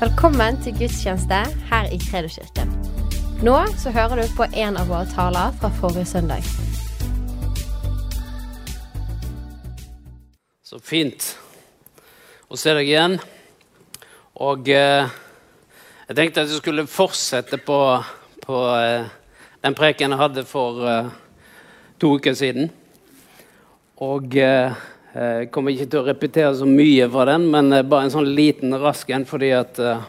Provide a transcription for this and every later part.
Velkommen til gudstjeneste her i Kredoskirken. Nå så hører du på en av våre taler fra forrige søndag. Så fint å se deg igjen. Og eh, jeg tenkte at jeg skulle fortsette på, på eh, den preken jeg hadde for eh, to uker siden. Og eh, jeg kommer ikke til å repetere så mye fra den, men eh, bare en sånn liten rask en fordi at eh,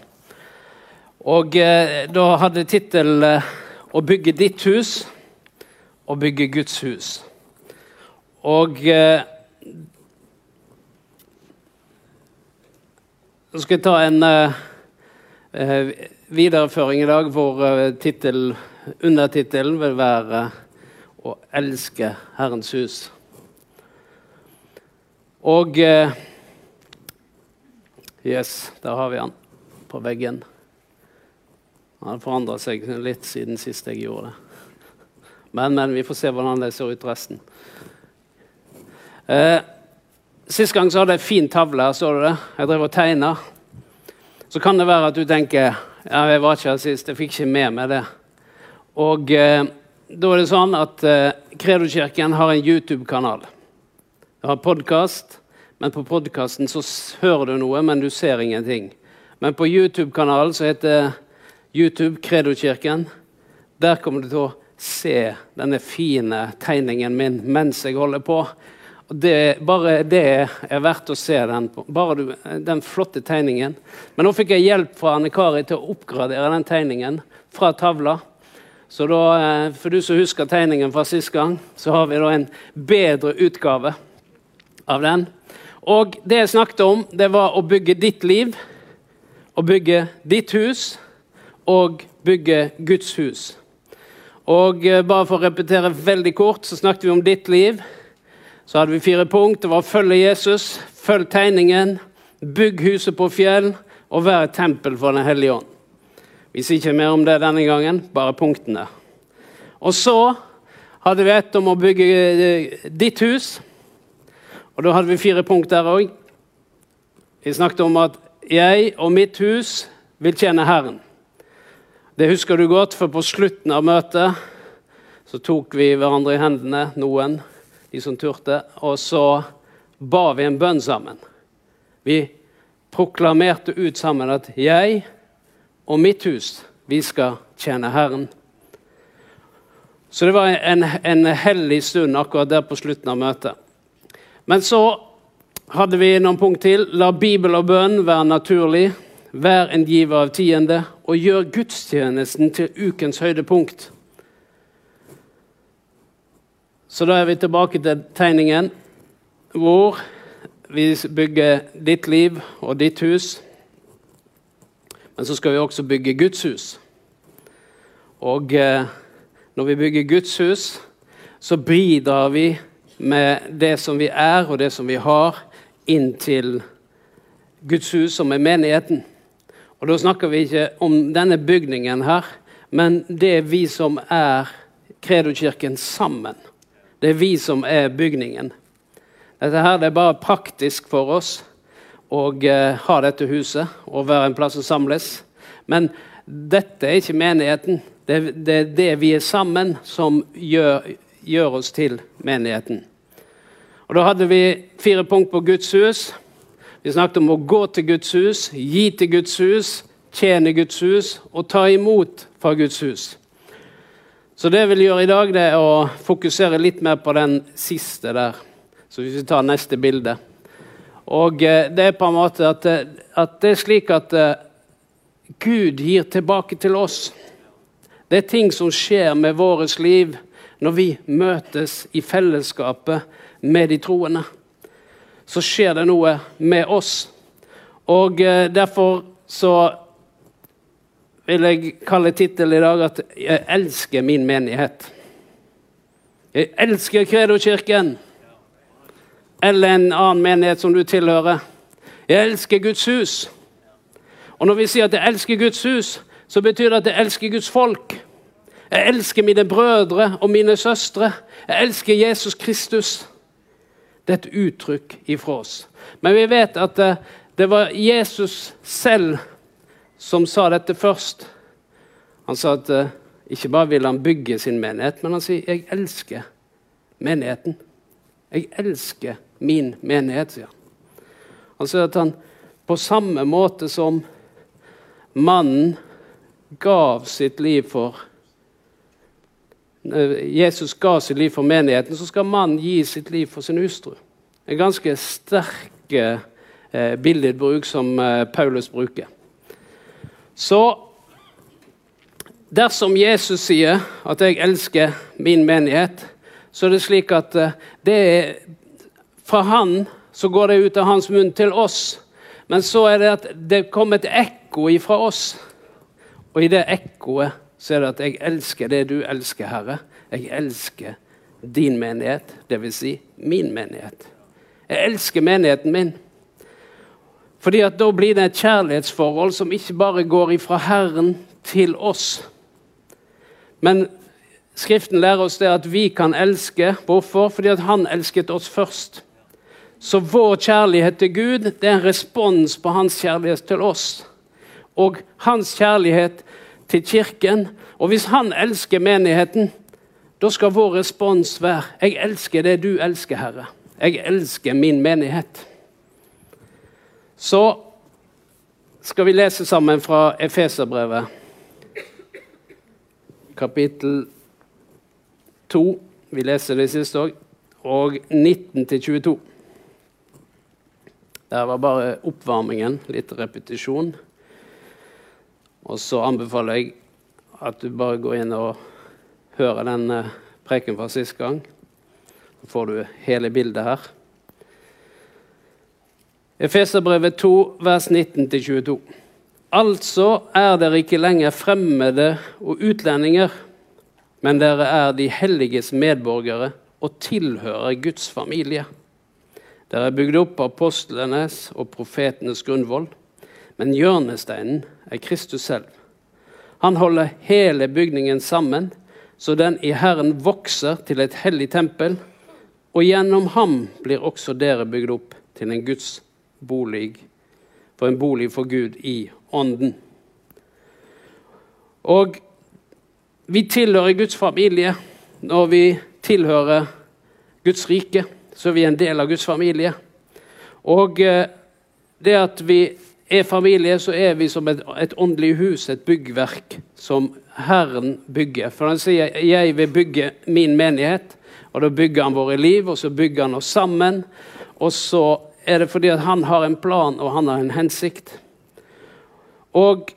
Og eh, da hadde tittel eh, 'Å bygge ditt hus og bygge Guds hus'. Og eh, Så skal jeg ta en uh, videreføring i dag hvor uh, undertittelen vil være 'Å elske Herrens hus'. Og Yes, der har vi han på veggen. Han har forandra seg litt siden sist jeg gjorde det. Men, men vi får se hvordan det ser ut resten. Eh, Sist gang så hadde jeg fin tavle. her, så du det? Jeg drev og tegna. Så kan det være at du tenker ja, jeg var ikke her sist, jeg fikk ikke med meg det. Og eh, da er det sånn at eh, har en YouTube-kanal. De har podkast, men på podkasten så hører du noe, men du ser ingenting. Men på YouTube-kanalen som heter YouTube Kredokirken, der kommer du til å se denne fine tegningen min mens jeg holder på. Det, bare det er verdt å se den, bare du, den flotte tegningen. Men nå fikk jeg hjelp fra Anne Kari til å oppgradere den tegningen fra tavla. Så da, eh, For du som husker tegningen fra sist gang, så har vi da en bedre utgave av den. Og det jeg snakket om, det var å bygge ditt liv, å bygge ditt hus og bygge Guds hus. Og eh, bare for å repetere veldig kort, så snakket vi om ditt liv. Så hadde vi fire punkt. Det var å følge Jesus, følg tegningen, bygg huset på fjell og vær et tempel for Den hellige ånd. Vi sier ikke mer om det denne gangen, bare punktene. Og så hadde vi ett om å bygge eh, ditt hus. Og da hadde vi fire punkt der òg. Vi snakket om at jeg og mitt hus vil tjene Herren. Det husker du godt, for på slutten av møtet så tok vi hverandre i hendene, noen, de som turte. Og så ba vi en bønn sammen. Vi proklamerte ut sammen at jeg og mitt hus, vi skal tjene Herren. Så det var en, en hellig stund akkurat der på slutten av møtet. Men så hadde vi noen punkt til. La Bibel og bønn være naturlig. Vær en giver av tiende, og gjør gudstjenesten til ukens høydepunkt. Så da er vi tilbake til tegningen hvor vi bygger ditt liv og ditt hus. Men så skal vi også bygge Guds hus. Og eh, når vi bygger Guds hus, så bidrar vi med det som vi er og det som vi har, inn til Guds hus, som er menigheten. Og Da snakker vi ikke om denne bygningen her, men det er vi som er Kredokirken sammen. Det er vi som er bygningen. Dette her det er bare praktisk for oss å eh, ha dette huset og være en plass å samles. Men dette er ikke menigheten. Det, det er det vi er sammen, som gjør, gjør, oss til menigheten. Og Da hadde vi fire punkt på Guds hus. Vi snakket om å gå til Guds hus, gi til Guds hus, tjene Guds hus og ta imot fra Guds hus. Så det jeg vil gjøre i dag, det er å fokusere litt mer på den siste der. Så hvis vi tar neste bilde. Og eh, det er på en måte at, eh, at det er slik at uh, Gud gir tilbake til oss. Det er ting som skjer med vårt liv når vi møtes i fellesskapet med de troende. Så skjer det noe med oss. Og uh, derfor så vil jeg kalle tittelen i dag at 'Jeg elsker min menighet'. Jeg elsker Kredokirken eller en annen menighet som du tilhører. Jeg elsker Guds hus. Og når vi sier at jeg elsker Guds hus, så betyr det at jeg elsker Guds folk. Jeg elsker mine brødre og mine søstre. Jeg elsker Jesus Kristus. Det er et uttrykk ifra oss. Men vi vet at eh, det var Jesus selv som sa dette først. Han sa at uh, ikke bare vil han bygge sin menighet, men han sier 'jeg elsker menigheten'. Jeg elsker min menighet, sier han. Han sier at han på samme måte som mannen gav sitt liv for eh, Jesus ga sitt liv for menigheten, så skal mannen gi sitt liv for sin hustru. En ganske sterk eh, billedbruk som eh, Paulus bruker. Så dersom Jesus sier at 'jeg elsker min menighet', så er det slik at eh, det er fra han så går det ut av hans munn til oss. Men så er det at det kommer et ekko ifra oss. Og i det ekkoet så er det at 'jeg elsker det du elsker, Herre'. Jeg elsker din menighet, dvs. Si min menighet. Jeg elsker menigheten min. Fordi at Da blir det et kjærlighetsforhold som ikke bare går ifra Herren til oss. Men Skriften lærer oss det at vi kan elske. Hvorfor? Fordi at Han elsket oss først. Så vår kjærlighet til Gud det er en respons på hans kjærlighet til oss. Og hans kjærlighet til Kirken. Og hvis han elsker menigheten, da skal vår respons være 'Jeg elsker det du elsker, Herre'. Jeg elsker min menighet. Så skal vi lese sammen fra Efeserbrevet, kapittel 2. Vi leser det siste òg. Og 19-22. Det var bare oppvarmingen, litt repetisjon. Og så anbefaler jeg at du bare går inn og hører den eh, preken fra sist gang. Så får du hele bildet her. Efeserbrevet 2, vers 19-22. Altså er dere ikke lenger fremmede og utlendinger, men dere er de helliges medborgere og tilhører Guds familie. Dere er bygd opp av apostlenes og profetenes grunnvoll, men hjørnesteinen er Kristus selv. Han holder hele bygningen sammen, så den i Herren vokser til et hellig tempel, og gjennom ham blir også dere bygd opp til en Guds bolig, for en bolig for Gud i ånden. Og vi tilhører Guds familie når vi tilhører Guds rike så er vi en del av Guds familie. Og eh, det at vi er familie, så er vi som et, et åndelig hus, et byggverk, som Herren bygger. For han sier 'jeg vil bygge min menighet', og da bygger han våre liv, og så bygger han oss sammen. Og så er det fordi at han har en plan, og han har en hensikt. Og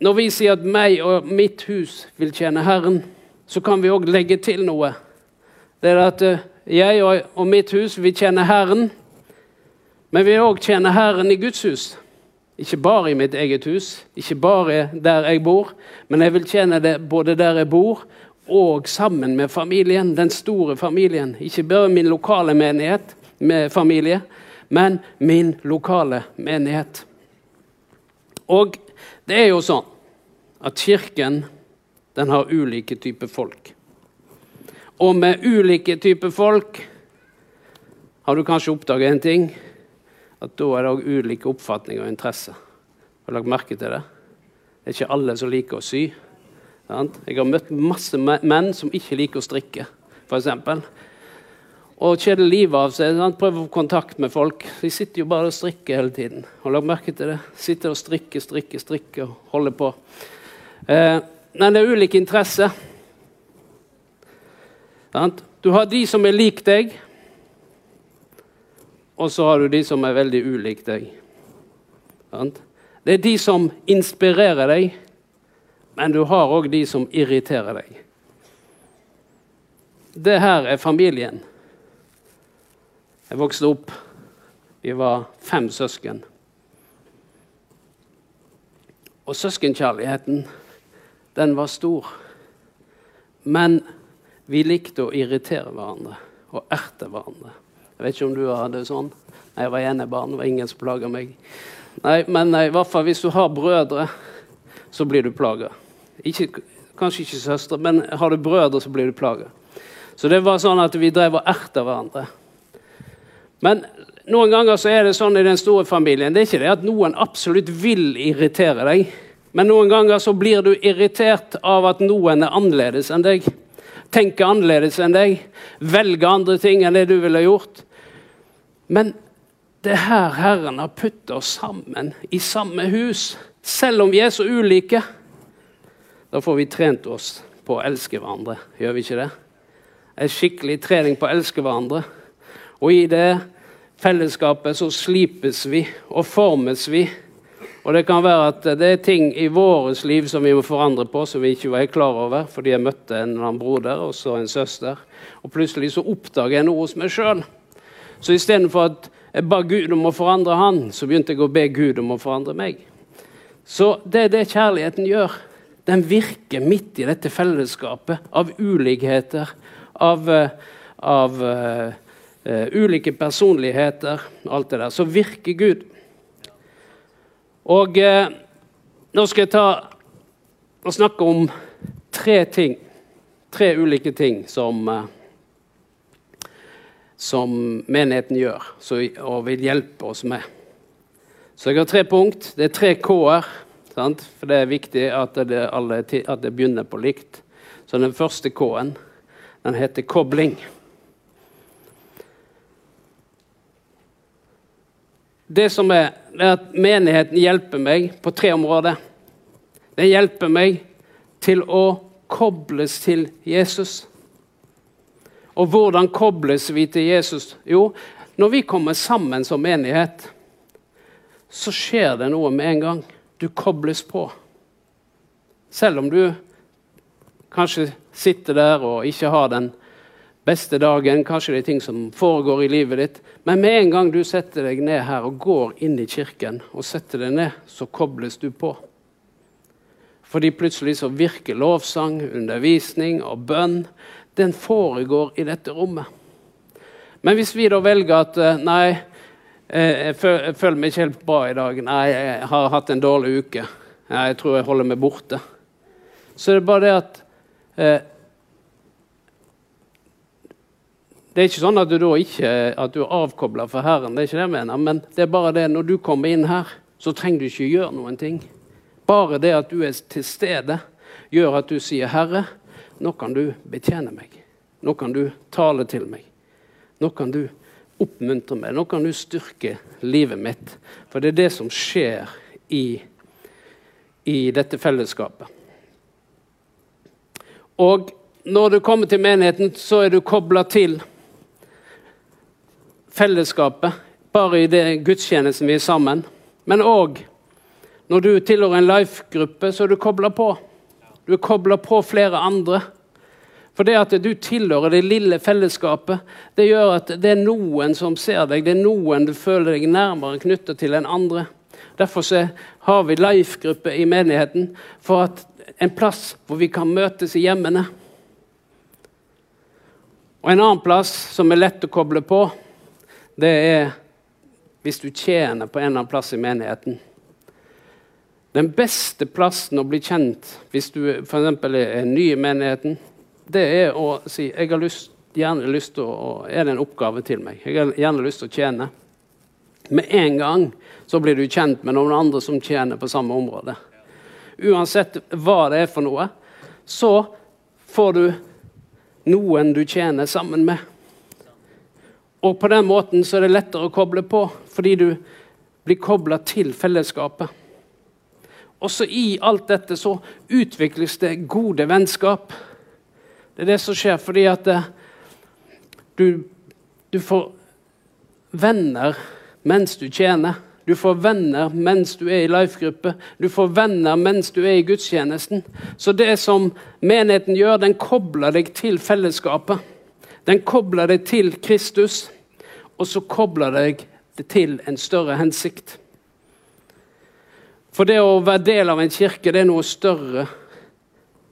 når vi sier at 'meg og mitt hus vil tjene Herren', så kan vi òg legge til noe. Det er at eh, jeg og, mitt hus, vil tjene Herren. Men vi òg tjener Herren i Guds hus. Ikke bare i mitt eget hus, ikke bare der jeg bor, men jeg vil tjene det både der jeg bor, og sammen med familien, den store familien. Ikke bare min lokale menighet med familie, men min lokale menighet. Og det er jo sånn at Kirken den har ulike typer folk. Og med ulike typer folk har du kanskje oppdaget en ting. At da er det òg ulike oppfatninger og interesser. Har du lagt merke til det? Det er ikke alle som liker å sy. Jeg har møtt masse menn som ikke liker å strikke, f.eks. Og kjeder livet av seg. Sant? Prøver å få kontakt med folk. De sitter jo bare og strikker hele tiden. Har du lagt merke til det? Sitter og strikker, strikker, strikker og holder på. Eh, men det er ulike interesser. Du har de som er lik deg, og så har du de som er veldig ulik deg. Det er de som inspirerer deg, men du har òg de som irriterer deg. Det her er familien. Jeg vokste opp. Vi var fem søsken. Og søskenkjærligheten, den var stor. Men vi likte å irritere hverandre og erte hverandre. Jeg vet ikke om du hadde det sånn. Nei, jeg var enebarn, det var ingen som plaga meg. Nei, Men nei, i hvert fall hvis du har brødre, så blir du plaga. kanskje ikke søstre, men har du brødre, så blir du plaga. Så det var sånn at vi drev og erta hverandre. Men noen ganger så er det sånn i den store familien. Det er ikke det at noen absolutt vil irritere deg. Men noen ganger så blir du irritert av at noen er annerledes enn deg. Tenker annerledes enn deg. velge andre ting enn det du ville gjort. Men det er her Herren har puttet oss sammen i samme hus. Selv om vi er så ulike. Da får vi trent oss på å elske hverandre, gjør vi ikke det? En skikkelig trening på å elske hverandre. Og i det fellesskapet så slipes vi og formes vi. Og det kan være at det er ting i vårt liv som vi må forandre på, som vi ikke var helt klar over fordi jeg møtte en eller annen broder og så en søster. Og plutselig så oppdager jeg noe hos meg sjøl. Så istedenfor at jeg ba Gud om å forandre han, så begynte jeg å be Gud om å forandre meg. Så det er det kjærligheten gjør. Den virker midt i dette fellesskapet av ulikheter, av, eh, av uh, uh, ulike personligheter, alt det der. Så virker Gud. Og eh, nå skal jeg ta og snakke om tre ting. Tre ulike ting som, som menigheten gjør så, og vil hjelpe oss med. Så jeg har tre punkt. Det er tre K-er. For det er viktig at det, alle, at det begynner på likt. Så den første K-en den heter kobling. Det som er, er at menigheten hjelper meg på tre områder. Den hjelper meg til å kobles til Jesus. Og hvordan kobles vi til Jesus? Jo, når vi kommer sammen som menighet, så skjer det noe med en gang. Du kobles på. Selv om du kanskje sitter der og ikke har den beste dagen. Kanskje det er ting som foregår i livet ditt. Men med en gang du setter deg ned her og går inn i kirken, og setter deg ned, så kobles du på. Fordi plutselig så virker lovsang, undervisning og bønn. Den foregår i dette rommet. Men hvis vi da velger at eh, nei, eh, jeg føler meg ikke helt bra i dag, nei, jeg har hatt en dårlig uke, nei, jeg tror jeg holder meg borte, så er det bare det at eh, Det er ikke sånn at du da ikke at du er avkobla fra Herren, det er ikke det jeg mener. Men det er bare det når du kommer inn her, så trenger du ikke gjøre noen ting. Bare det at du er til stede, gjør at du sier, 'Herre, nå kan du betjene meg.' 'Nå kan du tale til meg.' 'Nå kan du oppmuntre meg.' 'Nå kan du styrke livet mitt.' For det er det som skjer i, i dette fellesskapet. Og når du kommer til menigheten, så er du kobla til fellesskapet, bare i det gudstjenesten vi er sammen. Men òg når du tilhører en life-gruppe, så er du kobla på. Du er kobla på flere andre. For det at du tilhører det lille fellesskapet, det gjør at det er noen som ser deg. Det er noen du føler deg nærmere knytta til enn andre. Derfor har vi life-gruppe i menigheten for at en plass hvor vi kan møtes i hjemmene. Og En annen plass som er lett å koble på, det er hvis du tjener på en eller annen plass i menigheten. Den beste plassen å bli kjent hvis du f.eks. er ny i menigheten, det er å si jeg har lyst, gjerne lyst til å, Er det en oppgave til meg? Jeg har gjerne lyst til å tjene. Med en gang så blir du kjent med noen andre som tjener på samme område. Uansett hva det er for noe, så får du noen du tjener sammen med. Og på den måten så er det lettere å koble på, fordi du blir kobla til fellesskapet. Også i alt dette så utvikles det gode vennskap. Det er det som skjer fordi at eh, du, du får venner mens du tjener. Du får venner mens du er i life-gruppe. Du får venner mens du er i gudstjenesten. Så det som menigheten gjør, den kobler deg til fellesskapet. Den kobler deg til Kristus og så kobler deg til en større hensikt. For det å være del av en kirke, det er noe større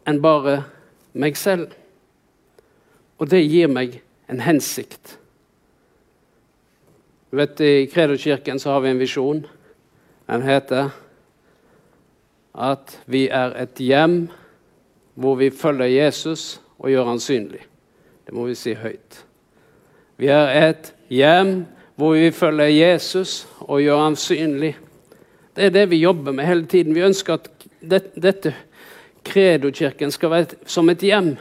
enn bare meg selv. Og det gir meg en hensikt. Du vet, I Kredokirken så har vi en visjon. Den heter at vi er et hjem hvor vi følger Jesus og gjør han synlig. Det må vi si høyt. Vi er et hjem hvor vi følger Jesus og gjør ham synlig. Det er det vi jobber med hele tiden. Vi ønsker at det, dette Kredokirken skal være som et hjem.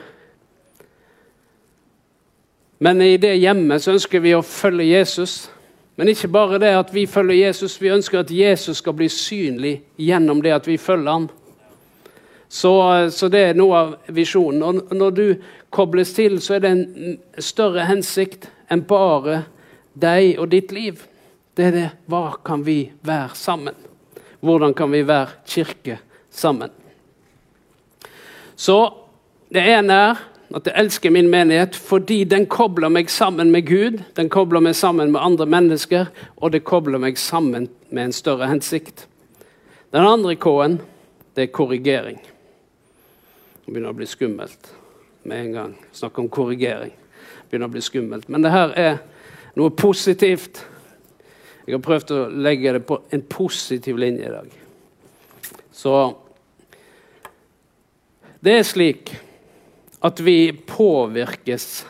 Men i det hjemmet så ønsker vi å følge Jesus. Men ikke bare det at vi følger Jesus, vi ønsker at Jesus skal bli synlig gjennom det at vi følger ham. Så, så det er noe av visjonen. Og når du kobles til, så er det en større hensikt enn bare deg og ditt liv. Det er det hva kan vi være sammen? Hvordan kan vi være kirke sammen? Så det ene er at jeg elsker min menighet fordi den kobler meg sammen med Gud, den kobler meg sammen med andre mennesker, og det kobler meg sammen med en større hensikt. Den andre K-en, det er korrigering. Begynner å bli skummelt med en gang. Snakk om korrigering. Begynner å bli skummelt. Men det her er noe positivt. Jeg har prøvd å legge det på en positiv linje i dag. Så det er slik at vi påvirkes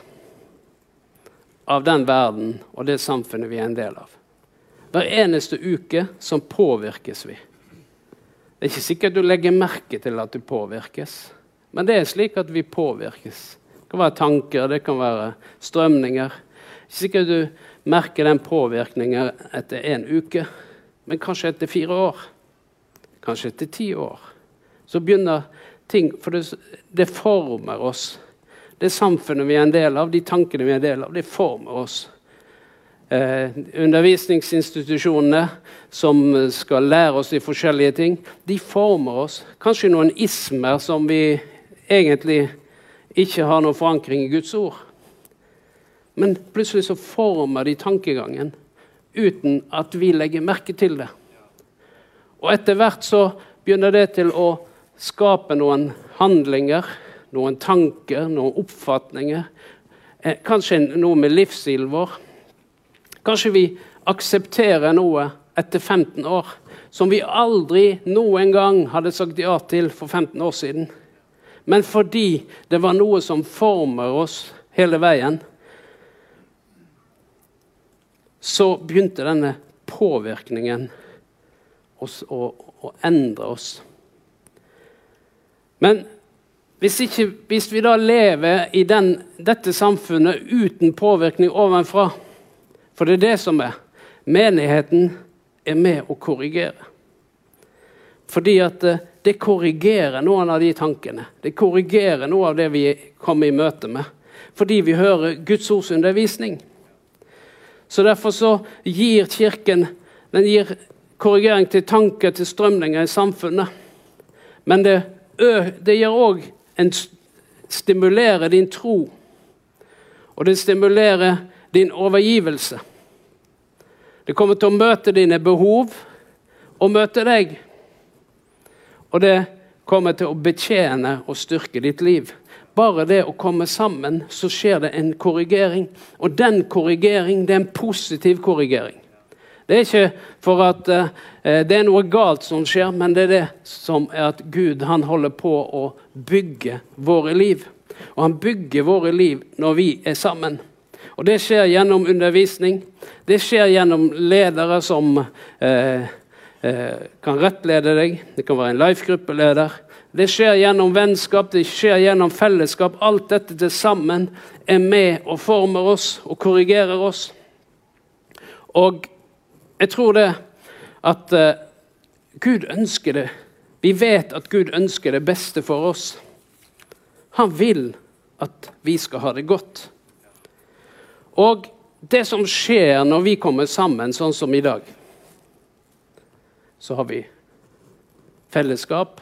av den verden og det samfunnet vi er en del av. Hver eneste uke så påvirkes vi. Det er ikke sikkert du legger merke til at du påvirkes, men det er slik at vi påvirkes. Det kan være tanker, det kan være strømninger. Ikke sikkert du merker den påvirkningen etter én uke, men kanskje etter fire år. Kanskje etter ti år. Så begynner ting For det, det, former oss. Det samfunnet vi er en del av, de tankene vi er en del av, det former oss. Eh, undervisningsinstitusjonene som skal lære oss de forskjellige ting, de former oss. Kanskje noen ismer som vi egentlig ikke har noen forankring i Guds ord. Men plutselig så former de tankegangen uten at vi legger merke til det. Og etter hvert så begynner det til å skape noen handlinger, noen tanker, noen oppfatninger. Eh, kanskje noe med livsstilen vår. Kanskje vi aksepterer noe etter 15 år som vi aldri noen gang hadde sagt ja til for 15 år siden. Men fordi det var noe som former oss hele veien, så begynte denne påvirkningen å, å, å endre oss. Men hvis, ikke, hvis vi da lever i den, dette samfunnet uten påvirkning ovenfra For det er det som er. Menigheten er med å korrigere. Fordi at eh, det korrigerer noen av de tankene. Det korrigerer noe av det vi kommer i møte med. Fordi vi hører Guds ords undervisning. Så Derfor så gir Kirken den gir korrigering til tanker, til strømninger i samfunnet. Men det det gir òg stimulerer din tro. Og det stimulerer din overgivelse. Det kommer til å møte dine behov og møte deg. Og det kommer til å betjene og styrke ditt liv. Bare det å komme sammen, så skjer det en korrigering. Og den korrigering, det er en positiv korrigering. Det er ikke for at uh, det er noe galt som skjer, men det er det som er at Gud han holder på å bygge våre liv. Og han bygger våre liv når vi er sammen. Og Det skjer gjennom undervisning. Det skjer gjennom ledere som uh, uh, kan rettlede deg. Det kan være en life-gruppeleder. Det skjer gjennom vennskap, det skjer gjennom fellesskap. Alt dette til sammen er med og former oss og korrigerer oss. Og jeg tror det at uh, Gud ønsker det. Vi vet at Gud ønsker det beste for oss. Han vil at vi skal ha det godt. Og det som skjer når vi kommer sammen, sånn som i dag Så har vi fellesskap.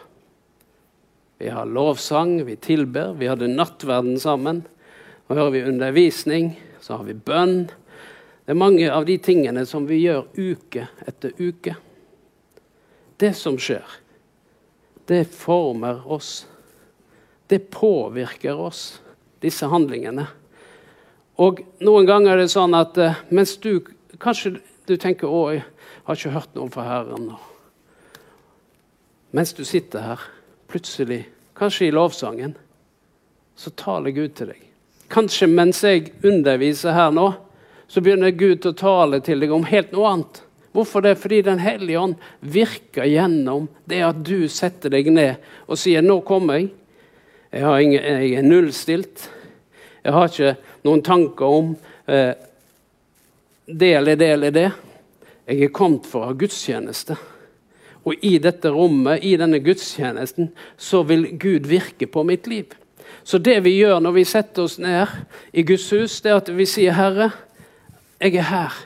Vi har lovsang, vi tilber, vi hadde nattverden sammen. Nå hører vi undervisning, så har vi bønn. Det er mange av de tingene som vi gjør uke etter uke. Det som skjer, det former oss. Det påvirker oss, disse handlingene. Og noen ganger er det sånn at uh, mens du kanskje du tenker 'Å, jeg har ikke hørt noe fra Herren'. Mens du sitter her, plutselig, kanskje i lovsangen, så taler Gud til deg. Kanskje mens jeg underviser her nå, så begynner Gud å tale til deg om helt noe annet. Hvorfor det? Fordi Den hellige ånd virker gjennom det at du setter deg ned og sier 'Nå kommer jeg'. Jeg, ingen, jeg er nullstilt. Jeg har ikke noen tanker om eh, det eller det eller det. Jeg er kommet for å ha gudstjeneste. Og i dette rommet, i denne gudstjenesten, så vil Gud virke på mitt liv. Så det vi gjør når vi setter oss ned i Guds hus, det er at vi sier, 'Herre, jeg er her'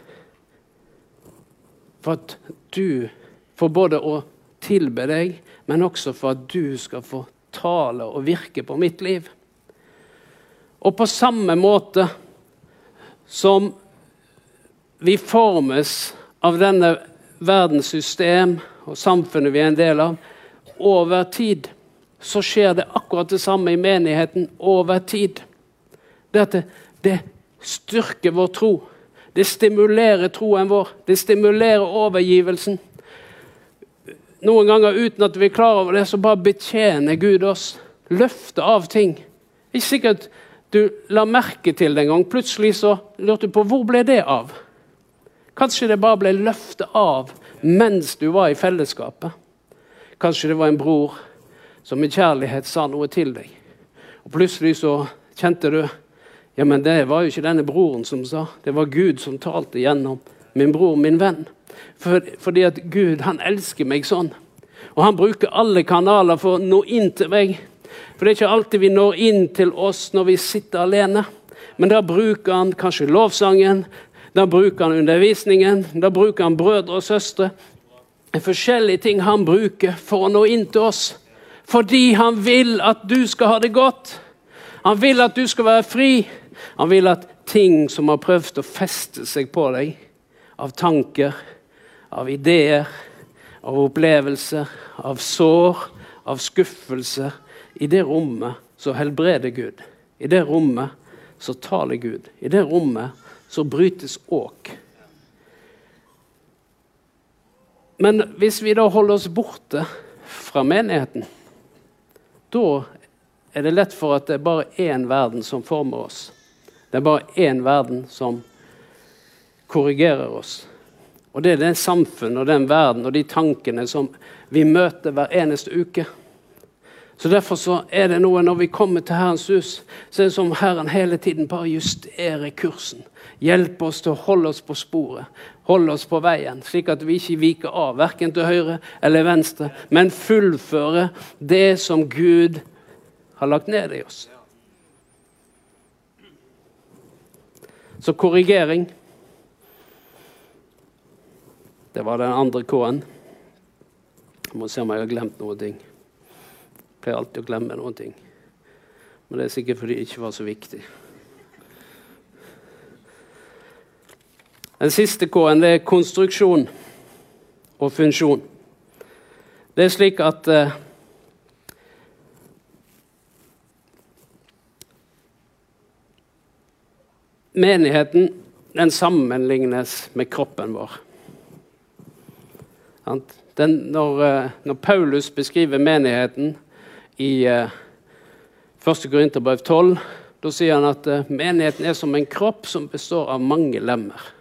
for at du får både å tilbe deg, men også for at du skal få tale og virke på mitt liv. Og på samme måte som vi formes av denne verdens system og samfunnet vi er en del av, over tid, så skjer det akkurat det samme i menigheten over tid. Det det, styrker vår tro. Det stimulerer troen vår. Det stimulerer overgivelsen. Noen ganger uten at vi er klar over det, så bare betjener Gud oss. Løfter av ting. Ikke sikkert du la merke til det en gang. Plutselig så lurte du på hvor ble det av. Kanskje det bare ble løftet av mens du var i fellesskapet. Kanskje det var en bror som med kjærlighet sa noe til deg. Og Plutselig så kjente du ja, men det var jo ikke denne broren som sa. Det var Gud som talte gjennom min bror, min venn. For, fordi at Gud, han elsker meg sånn. Og han bruker alle kanaler for å nå inn til meg. For det er ikke alltid vi når inn til oss når vi sitter alene. Men da bruker han kanskje lovsangen, da bruker han undervisningen, da bruker han brødre og søstre. Forskjellige ting han bruker for å nå inn til oss. Fordi han vil at du skal ha det godt. Han vil at du skal være fri. Han vil at ting som har prøvd å feste seg på deg, av tanker, av ideer, av opplevelser, av sår, av skuffelser I det rommet så helbreder Gud. I det rommet så taler Gud. I det rommet så brytes åk. Men hvis vi da holder oss borte fra menigheten, da er det lett for at det er bare én verden som former oss. Det er bare én verden som korrigerer oss. Og det er det samfunnet og den verden og de tankene som vi møter hver eneste uke. Så Derfor så er det noe når vi kommer til Herrens hus, så er det som Herren hele tiden bare justerer kursen. Hjelper oss til å holde oss på sporet, holde oss på veien, slik at vi ikke viker av, verken til høyre eller venstre, men fullfører det som Gud har lagt ned i oss. Så korrigering Det var den andre K-en. Jeg må se om jeg har glemt noe. ting. Pleier alltid å glemme noen ting. Men det er sikkert fordi det ikke var så viktig. Den siste K-en er konstruksjon og funksjon. Det er slik at eh, Menigheten den sammenlignes med kroppen vår. Den, når, eh, når, Paulus beskriver menigheten i uh, 1. Korinterbrev 12, da sier han at uh, menigheten er som en kropp som består av mange lemmer.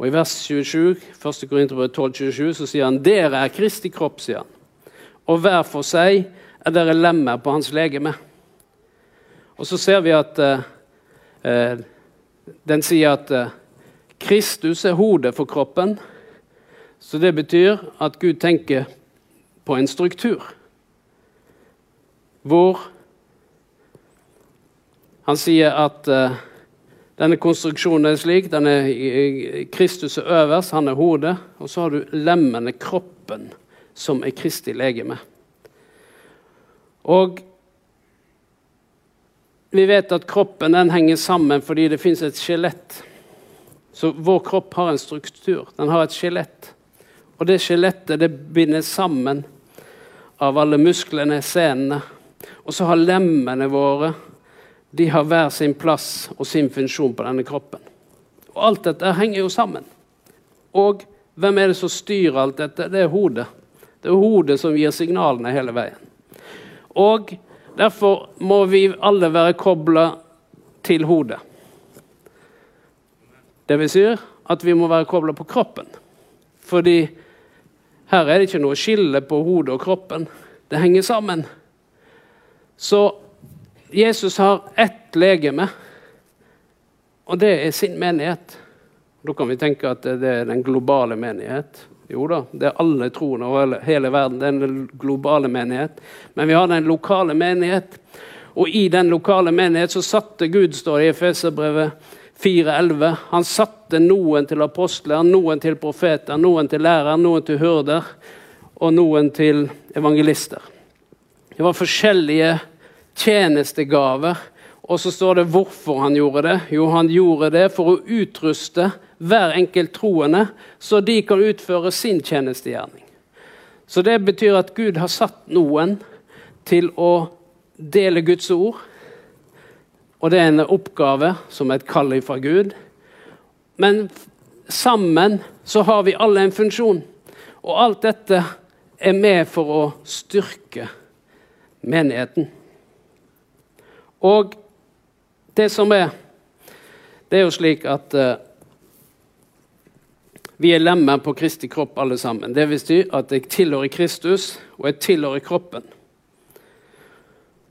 Og I vers 27, 1. Korinterbrev 12, 27, så sier han dere er Kristi kropp, sier han. Og hver for seg er dere lemmer på hans legeme. Og så ser vi at uh, den sier at eh, Kristus er hodet for kroppen. Så det betyr at Gud tenker på en struktur hvor han sier at uh, denne konstruksjonen er slik. Denne, Kristus er øverst, han er hodet. Og så har du lemmene, kroppen, som er Kristi legeme. Og vi vet at kroppen den henger sammen fordi det fins et skjelett. Så vår kropp har en struktur. Den har et skjelett. Og det skjelettet det binder sammen av alle musklene, senene. Og så har lemmene våre de har hver sin plass og sin funksjon på denne kroppen. Og Alt dette henger jo sammen. Og hvem er det som styrer alt dette? Det er hodet. Det er hodet som gir signalene hele veien. Og Derfor må vi alle være kobla til hodet. Det vil si at vi må være kobla på kroppen. Fordi her er det ikke noe skille på hodet og kroppen. Det henger sammen. Så Jesus har ett legeme, og det er sin menighet. Da kan vi tenke at det er den globale menighet. Jo da, det er alle troende over hele verden. Det er den globale menighet. Men vi har den lokale menighet. Og i den lokale menighet så satte Gud, står det i Efeserbrevet 4,11, han satte noen til apostler, noen til profeter, noen til lærere, noen til hyrder og noen til evangelister. Det var forskjellige tjenestegaver. Og så står det hvorfor han gjorde det. Jo, han gjorde det for å utruste hver enkelt troende, så de kan utføre sin tjenestegjerning. Så det betyr at Gud har satt noen til å dele Guds ord. Og det er en oppgave som er et kall fra Gud. Men sammen så har vi alle en funksjon. Og alt dette er med for å styrke menigheten. Og det som er Det er jo slik at uh, vi er lemmer på Kristi kropp, alle sammen. Det vil si at jeg tilhører Kristus, og jeg tilhører kroppen.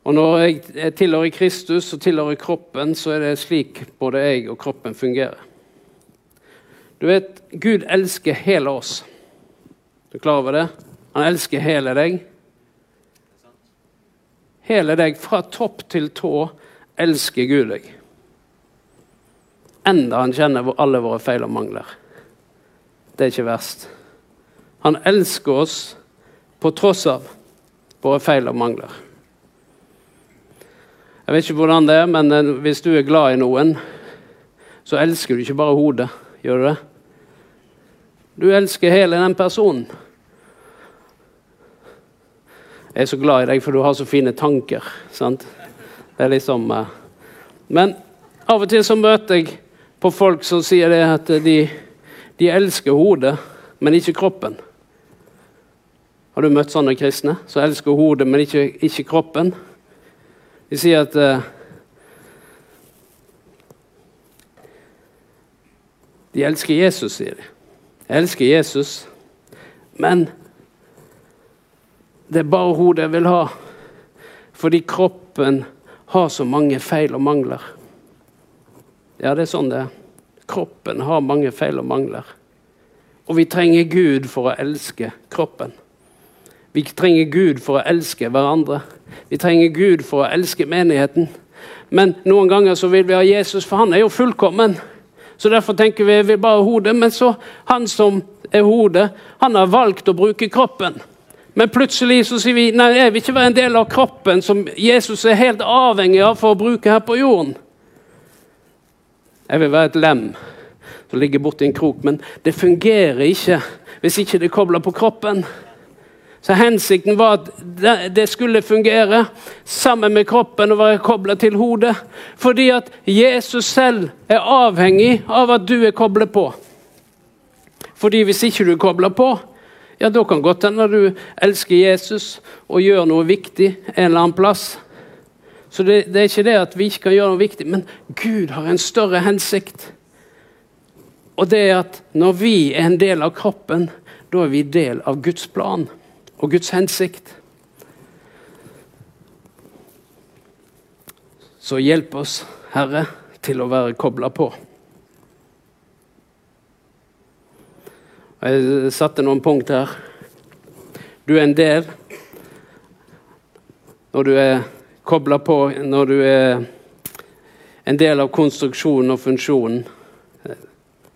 Og når jeg tilhører Kristus og tilhører kroppen, så er det slik både jeg og kroppen fungerer. Du vet, Gud elsker hele oss. Du er klar over det? Han elsker hele deg. Hele deg, fra topp til tå, elsker Gud deg. Enda han kjenner alle våre feil og mangler. Det er ikke verst. Han elsker oss på tross av våre feil og mangler. Jeg vet ikke hvordan det er, men eh, hvis du er glad i noen, så elsker du ikke bare hodet. Gjør du det? Du elsker hele den personen. Jeg er så glad i deg, for du har så fine tanker. sant? Det er liksom uh... Men av og til så møter jeg på folk som sier det at de de elsker hodet, men ikke kroppen. Har du møtt sånne kristne som elsker hodet, men ikke, ikke kroppen? De sier at uh, De elsker Jesus, sier de. Jeg elsker Jesus, men det er bare hodet jeg vil ha. Fordi kroppen har så mange feil og mangler. Ja, det er sånn det er. Kroppen har mange feil og mangler. Og vi trenger Gud for å elske kroppen. Vi trenger Gud for å elske hverandre. Vi trenger Gud for å elske menigheten. Men noen ganger så vil vi ha Jesus, for han er jo fullkommen. Så derfor tenker vi vi bare hodet. Men så han som er hodet, han har valgt å bruke kroppen. Men plutselig så sier vi nei, jeg vil ikke være en del av kroppen som Jesus er helt avhengig av for å bruke her på jorden. Jeg vil være et lem som ligger borti en krok, men det fungerer ikke hvis ikke det er kobla på kroppen. Så Hensikten var at det skulle fungere sammen med kroppen og være kobla til hodet. Fordi at Jesus selv er avhengig av at du er koblet på. Fordi hvis ikke du er kobla på, ja, da kan godt hende du elsker Jesus og gjør noe viktig en eller annen plass. Så det, det, er ikke det at vi ikke kan gjøre noe viktig, men Gud har en større hensikt. Og det er at når vi er en del av kroppen, da er vi del av Guds plan og Guds hensikt. Så hjelp oss, Herre, til å være kobla på. Jeg satte noen punkt her. Du er en del når du er kobla på når du er en del av konstruksjonen og funksjonen,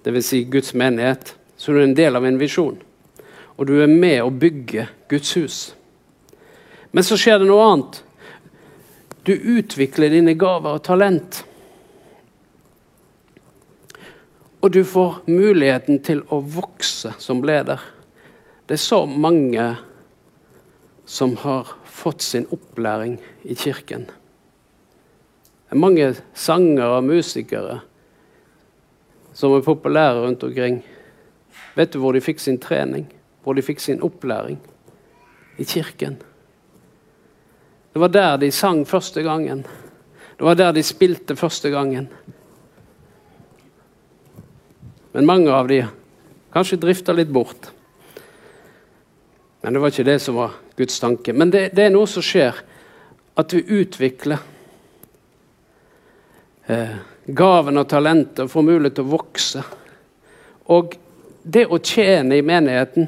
dvs. Si Guds menighet, så er du en del av en visjon. Og du er med å bygge Guds hus. Men så skjer det noe annet. Du utvikler dine gaver og talent. Og du får muligheten til å vokse som leder. Det er så mange som har fått sin opplæring i kirken. Det er mange sangere og musikere som er populære rundt omkring. Vet du hvor de fikk sin trening? Hvor de fikk sin opplæring? I kirken. Det var der de sang første gangen. Det var der de spilte første gangen. Men mange av de kanskje drifta litt bort. Men det var ikke det som var Guds tanke. Men det, det er noe som skjer. At vi utvikler eh, gaven og talentet og får mulighet til å vokse. Og det å tjene i menigheten,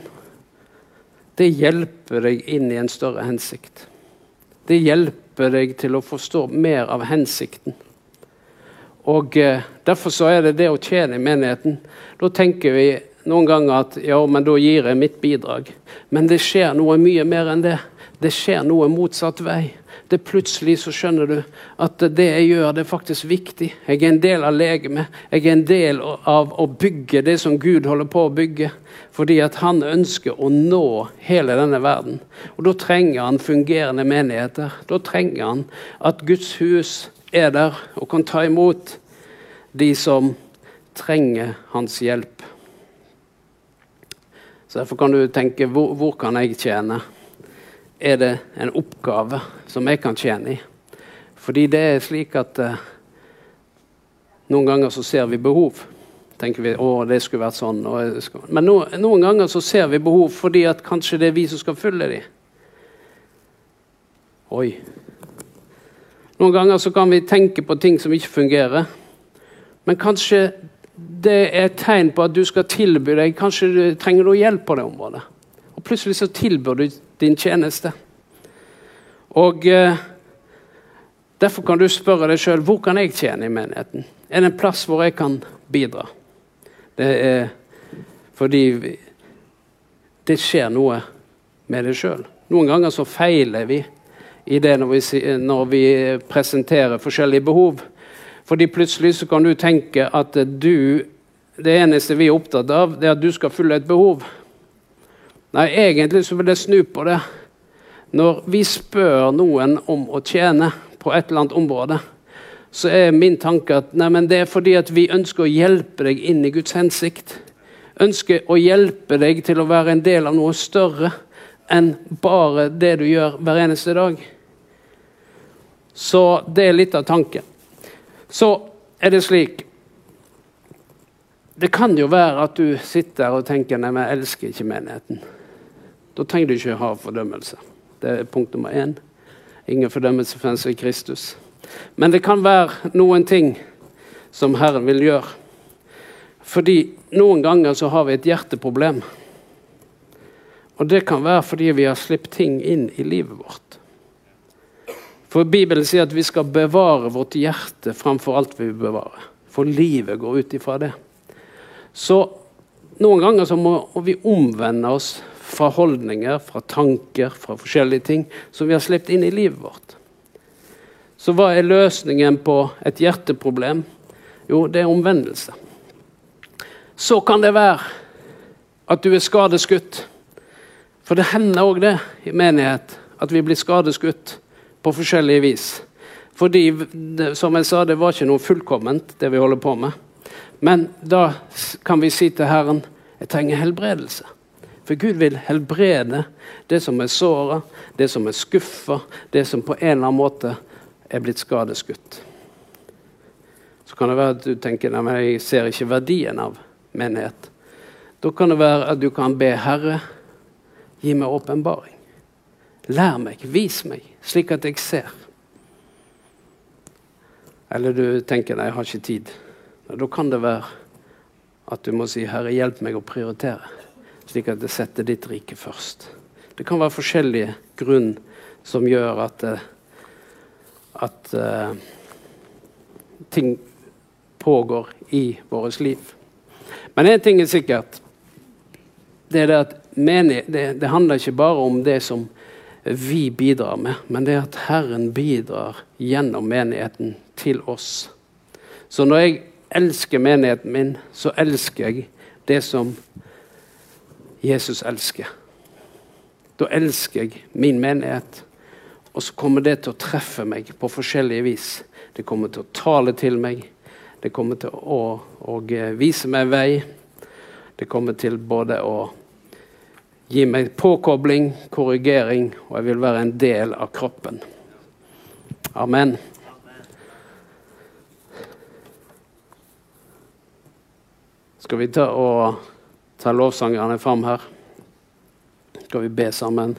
det hjelper deg inn i en større hensikt. Det hjelper deg til å forstå mer av hensikten. Og eh, Derfor så er det det å tjene i menigheten. Da tenker vi noen ganger at ja, men da gir jeg mitt bidrag. Men det skjer noe mye mer enn det. Det skjer noe motsatt vei. Det Plutselig så skjønner du at det jeg gjør, det er faktisk viktig. Jeg er en del av legemet. Jeg er en del av å bygge det som Gud holder på å bygge. Fordi at han ønsker å nå hele denne verden. Og Da trenger han fungerende menigheter. Da trenger han at Guds hus er der og kan ta imot de som trenger hans hjelp. Så Derfor kan du tenke hvor, hvor kan jeg tjene? Er det en oppgave som jeg kan tjene i? Fordi det er slik at eh, noen ganger så ser vi behov. tenker vi, å, det skulle vært sånn. Men no, noen ganger så ser vi behov fordi at kanskje det er vi som skal fylle dem. Oi. Noen ganger så kan vi tenke på ting som ikke fungerer. Men kanskje det er et tegn på at du skal tilby deg Kanskje du trenger du hjelp på det området. Og plutselig så tilbyr du din tjeneste. Og eh, Derfor kan du spørre deg sjøl hvor kan jeg tjene i menigheten. Er det en plass hvor jeg kan bidra? Det er fordi det skjer noe med deg sjøl. Noen ganger så feiler vi i det når vi, når vi presenterer forskjellige behov. Fordi plutselig så kan du tenke at du, det eneste vi er opptatt av, det er at du skal fylle et behov. Nei, egentlig så vil jeg snu på det. Når vi spør noen om å tjene på et eller annet område, så er min tanke at nei, det er fordi at vi ønsker å hjelpe deg inn i Guds hensikt. Ønsker å hjelpe deg til å være en del av noe større enn bare det du gjør hver eneste dag. Så det er litt av tanken. Så er det slik Det kan jo være at du sitter og tenker nei, men jeg elsker ikke menigheten. Da trenger du ikke ha fordømmelse. Det er punkt nummer én. Ingen fordømmelse for en som er Kristus. Men det kan være noen ting som Herren vil gjøre. Fordi noen ganger så har vi et hjerteproblem. Og det kan være fordi vi har sluppet ting inn i livet vårt. For Bibelen sier at vi skal bevare vårt hjerte framfor alt vi vil bevare. For livet går ut ifra det. Så noen ganger så må vi omvende oss fra holdninger, fra tanker, fra forskjellige ting som vi har sluppet inn i livet vårt. Så hva er løsningen på et hjerteproblem? Jo, det er omvendelse. Så kan det være at du er skadeskutt. For det hender òg det i menighet at vi blir skadeskutt på forskjellige vis. Fordi, som jeg sa, det var ikke noe fullkomment, det vi holder på med. Men da kan vi si til Herren jeg trenger helbredelse. For Gud vil helbrede det som er såra, det som er skuffa, det som på en eller annen måte er blitt skadeskutt. Så kan det være at du tenker at jeg ser ikke verdien av menighet. Da kan det være at du kan be Herre, gi meg åpenbaring. Lær meg, vis meg, slik at jeg ser. Eller du tenker nei, jeg har ikke tid. Da kan det være at du må si 'Herre, hjelp meg å prioritere', slik at jeg setter ditt rike først. Det kan være forskjellige grunn som gjør at, eh, at uh, ting pågår i vårt liv. Men én ting er sikkert. Det er det at menig, det, det handler ikke bare om det som vi bidrar med, men det er at Herren bidrar gjennom menigheten til oss. Så når jeg elsker menigheten min, så elsker jeg det som Jesus elsker. Da elsker jeg min menighet, og så kommer det til å treffe meg på forskjellige vis. Det kommer til å tale til meg, det kommer til å, å vise meg vei. Det kommer til både å Gi meg påkobling, korrigering, og jeg vil være en del av kroppen. Amen. skal vi ta og ta lovsangerne fram her. Skal vi be sammen?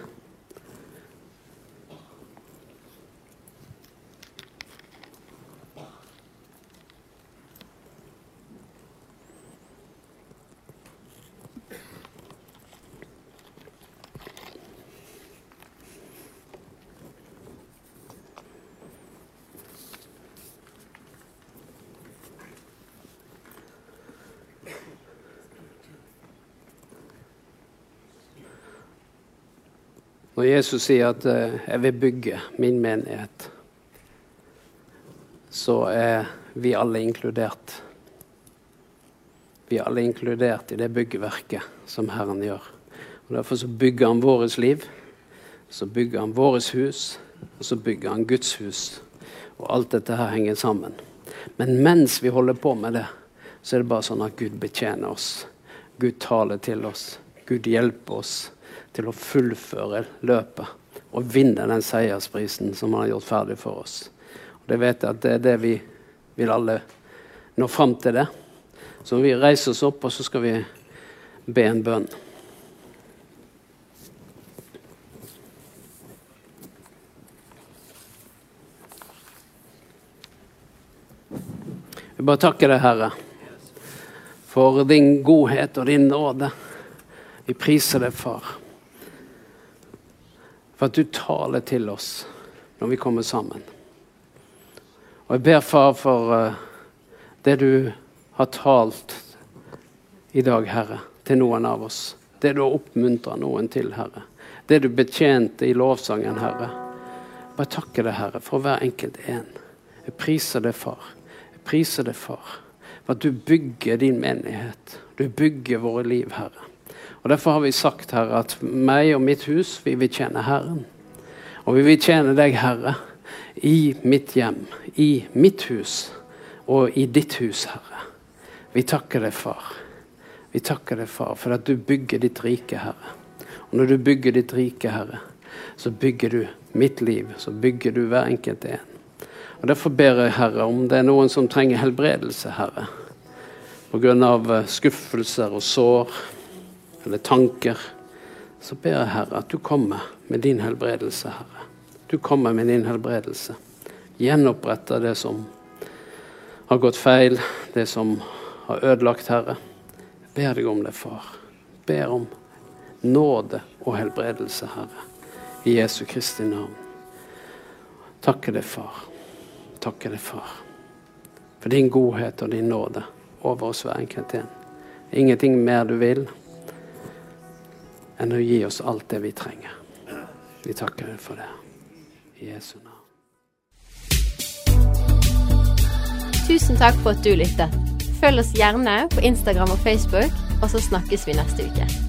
Når Jesus sier at eh, 'jeg vil bygge min menighet', så er vi alle inkludert. Vi er alle inkludert i det byggeverket som Herren gjør. Og Derfor så bygger han vårt liv, så bygger han vårt hus, og så bygger han Guds hus. Og alt dette her henger sammen. Men mens vi holder på med det, så er det bare sånn at Gud betjener oss. Gud taler til oss. Gud hjelper oss til å fullføre løpet og vinne den seiersprisen som han har gjort ferdig for oss. Og det vet jeg at det er det vi vil alle nå fram til det. Så vi reiser oss opp, og så skal vi be en bønn. Vi bare takker deg, Herre, for din godhet og din nåde. Vi priser deg, Far, for at du taler til oss når vi kommer sammen. Og jeg ber, Far, for uh, det du har talt i dag, Herre, til noen av oss. Det du har oppmuntra noen til, Herre. Det du betjente i lovsangen, Herre. Bare takke deg, Herre, for hver enkelt en. Jeg priser deg, Far. Jeg priser deg, Far, for at du bygger din menighet. Du bygger våre liv, Herre. Og Derfor har vi sagt, Herre, at meg og mitt hus, vi vil tjene Herren. Og vi vil tjene deg, Herre, i mitt hjem, i mitt hus og i ditt hus, Herre. Vi takker deg, far. Vi takker deg, far, for at du bygger ditt rike, Herre. Og når du bygger ditt rike, Herre, så bygger du mitt liv. Så bygger du hver enkelt en. Og Derfor ber jeg, Herre, om det er noen som trenger helbredelse, Herre. Pga. Eh, skuffelser og sår eller tanker. Så ber jeg, Herre, at du kommer med din helbredelse, Herre. Du kommer med din helbredelse. Gjenoppretter det som har gått feil, det som har ødelagt, Herre. Ber deg om det, far. Ber om nåde og helbredelse, Herre. I Jesu Kristi navn. Takker deg, far. Takker deg, far. For din godhet og din nåde over oss hver enkelt en. Ingenting mer du vil enn å gi oss alt det vi trenger. Vi takker deg for det. I Jesu navn. Tusen takk for at du lyttet. Følg oss gjerne på Instagram og Facebook, og så snakkes vi neste uke.